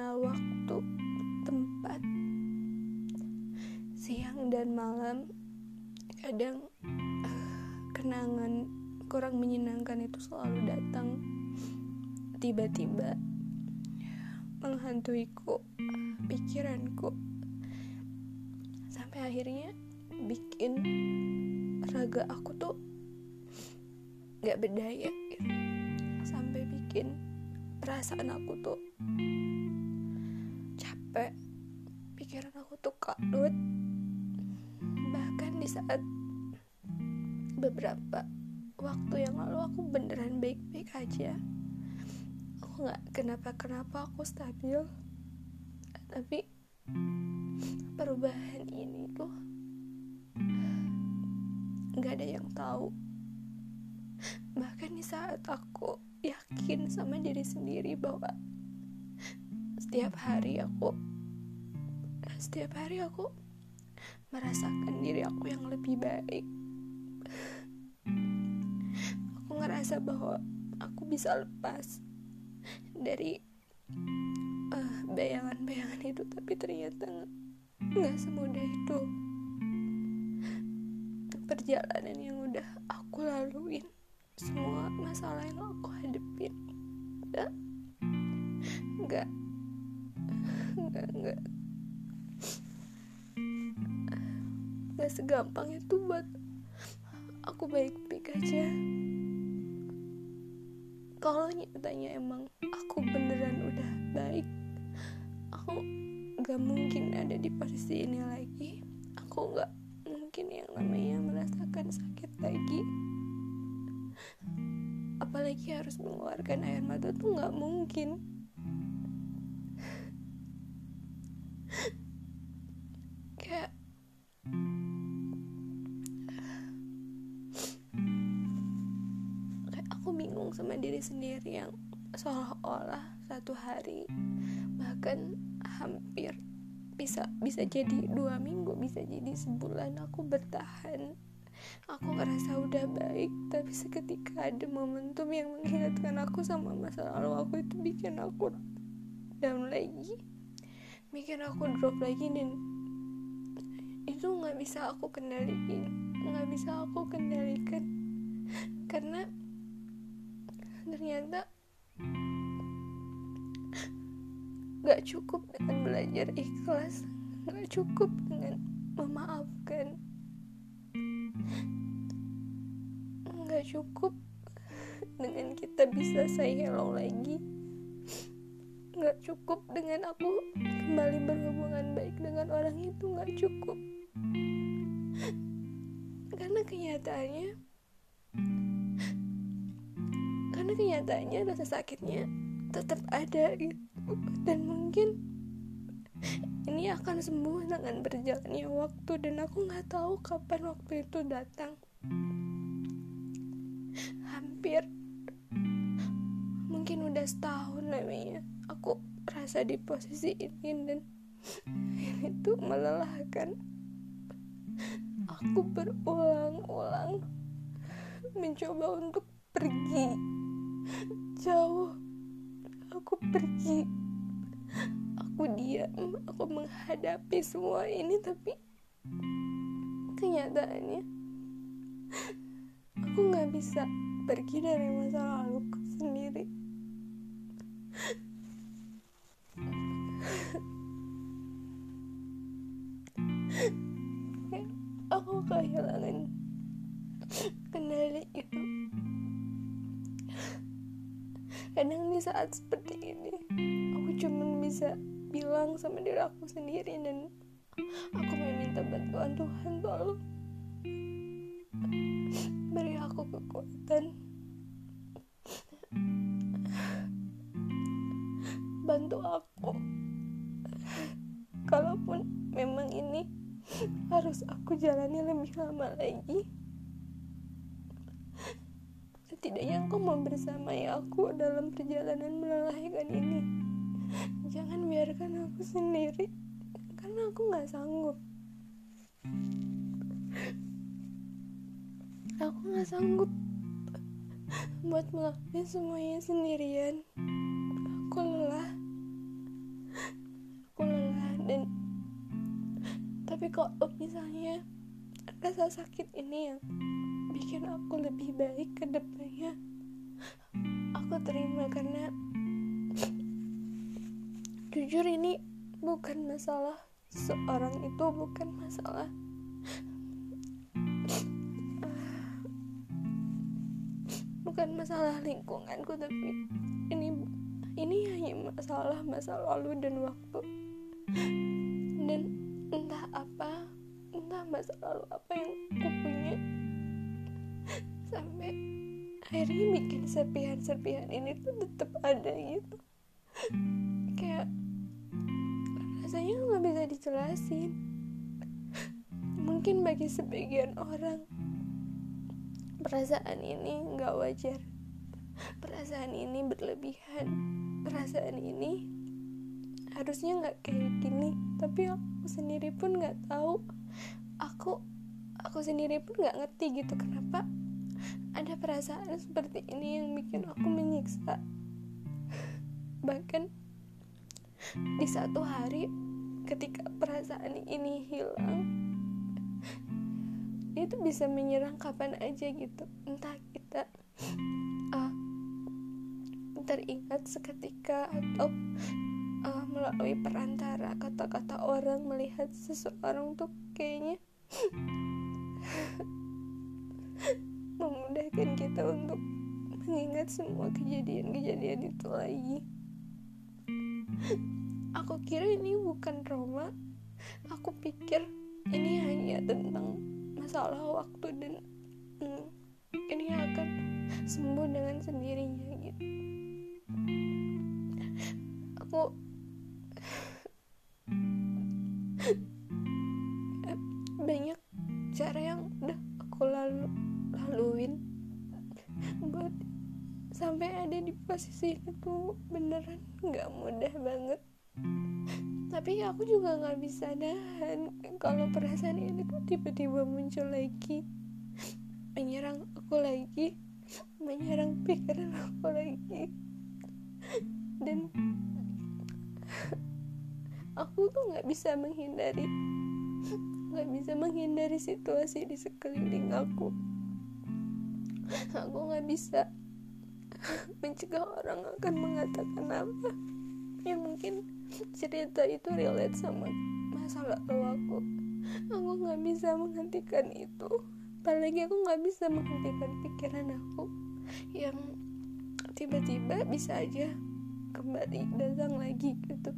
mengenal waktu, tempat, siang dan malam. Kadang uh, kenangan kurang menyenangkan itu selalu datang tiba-tiba menghantuiku pikiranku sampai akhirnya bikin raga aku tuh gak berdaya gitu. sampai bikin perasaan aku tuh pikiran aku tuh kalut. Bahkan di saat beberapa waktu yang lalu aku beneran baik-baik aja. Aku nggak kenapa-kenapa aku stabil. Tapi perubahan ini tuh nggak ada yang tahu. Bahkan di saat aku yakin sama diri sendiri bahwa setiap hari aku setiap hari aku merasakan diri aku yang lebih baik. Aku ngerasa bahwa aku bisa lepas dari uh, bayangan-bayangan itu tapi ternyata nggak semudah itu. Perjalanan yang udah aku laluin semua masalah yang aku hadepin nggak segampang itu buat aku baik-baik aja. Kalau nyatanya emang aku beneran udah baik aku gak mungkin ada di posisi ini lagi. Aku gak mungkin yang namanya merasakan sakit lagi. Apalagi harus mengeluarkan air mata tuh gak mungkin diri sendiri yang seolah-olah satu hari bahkan hampir bisa bisa jadi dua minggu bisa jadi sebulan aku bertahan. Aku ngerasa udah baik tapi seketika ada momentum yang mengingatkan aku sama masa lalu aku itu bikin aku down lagi. Bikin aku drop lagi dan itu nggak bisa aku kendalikan nggak bisa aku kendalikan. Karena ternyata gak cukup dengan belajar ikhlas gak cukup dengan memaafkan gak cukup dengan kita bisa say hello lagi gak cukup dengan aku kembali berhubungan baik dengan orang itu gak cukup. Karena kenyataannya karena kenyataannya rasa sakitnya tetap ada gitu. Dan mungkin ini akan sembuh dengan berjalannya waktu dan aku nggak tahu kapan waktu itu datang. Hampir mungkin udah setahun namanya. Aku rasa di posisi ini dan ini tuh melelahkan. Aku berulang-ulang mencoba untuk pergi jauh. Aku pergi. Aku diam. Aku menghadapi semua ini tapi kenyataannya aku nggak bisa pergi dari masa laluku sendiri. Aku kehilangan kendali itu kadang di saat seperti ini aku cuma bisa bilang sama diri aku sendiri dan aku meminta bantuan Tuhan tolong. Beri aku kekuatan. Bantu aku. Kalaupun memang ini harus aku jalani lebih lama lagi Setidaknya engkau mau bersamai aku dalam perjalanan melelahkan ini. Jangan biarkan aku sendiri, karena aku nggak sanggup. Aku nggak sanggup buat melakukan semuanya sendirian. Aku lelah. Aku lelah dan tapi kok misalnya rasa sakit ini yang bikin aku lebih baik ke depannya. Aku terima karena jujur ini bukan masalah seorang itu bukan masalah. Bukan masalah lingkunganku tapi ini ini hanya masalah masa lalu dan waktu. Dan entah apa entah masa lalu apa yang aku sampai akhirnya bikin serpihan-serpihan ini tuh tetap ada gitu. Kayak rasanya nggak bisa dijelasin. Mungkin bagi sebagian orang perasaan ini nggak wajar. Perasaan ini berlebihan. Perasaan ini harusnya nggak kayak gini. Tapi aku sendiri pun nggak tahu. Aku aku sendiri pun nggak ngerti gitu kenapa ada perasaan seperti ini yang bikin aku menyiksa. Bahkan di satu hari ketika perasaan ini hilang itu bisa menyerang kapan aja gitu. Entah kita uh, teringat seketika atau uh, melalui perantara kata-kata orang melihat seseorang tuh kayaknya memudahkan kita untuk mengingat semua kejadian-kejadian itu lagi. Aku kira ini bukan trauma. Aku pikir ini hanya tentang masalah waktu dan hmm, ini akan sembuh dengan sendirinya posisi itu beneran nggak mudah banget. Tapi aku juga nggak bisa nahan kalau perasaan ini tuh tiba-tiba muncul lagi. Menyerang aku lagi. Menyerang pikiran aku lagi. Dan aku tuh nggak bisa menghindari. Nggak bisa menghindari situasi di sekeliling aku. Aku nggak bisa mencegah orang akan mengatakan apa. Ya mungkin cerita itu relate sama masa lalu aku aku nggak bisa menghentikan itu. Apalagi aku nggak bisa menghentikan pikiran aku yang tiba-tiba bisa aja kembali datang lagi gitu.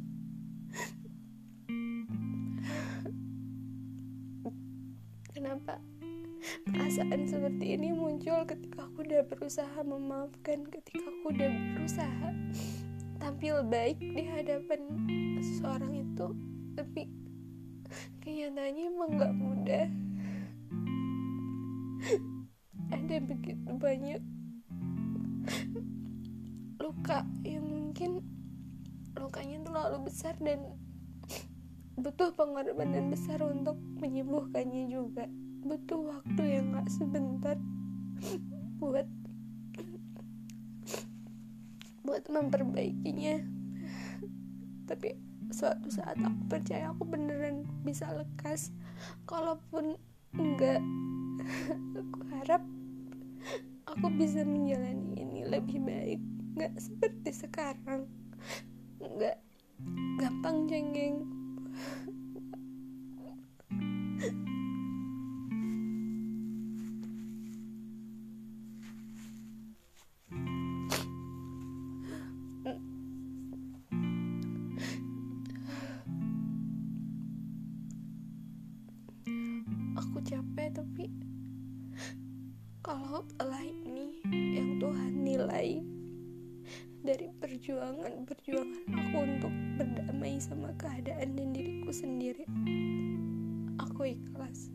Kenapa perasaan seperti ini muncul ketika aku udah berusaha memaafkan ketika aku udah berusaha tampil baik di hadapan seseorang itu tapi kenyataannya emang gak mudah. Ada begitu banyak luka yang mungkin lukanya terlalu besar dan butuh pengorbanan besar untuk menyembuhkannya juga butuh waktu yang gak sebentar buat buat memperbaikinya. Tapi suatu saat aku percaya aku beneran bisa lekas. Kalaupun enggak aku harap aku bisa menjalani ini lebih baik. Nggak seperti sekarang. Nggak gampang cengeng Nilai dari perjuangan perjuangan aku untuk berdamai sama keadaan dan diriku sendiri aku ikhlas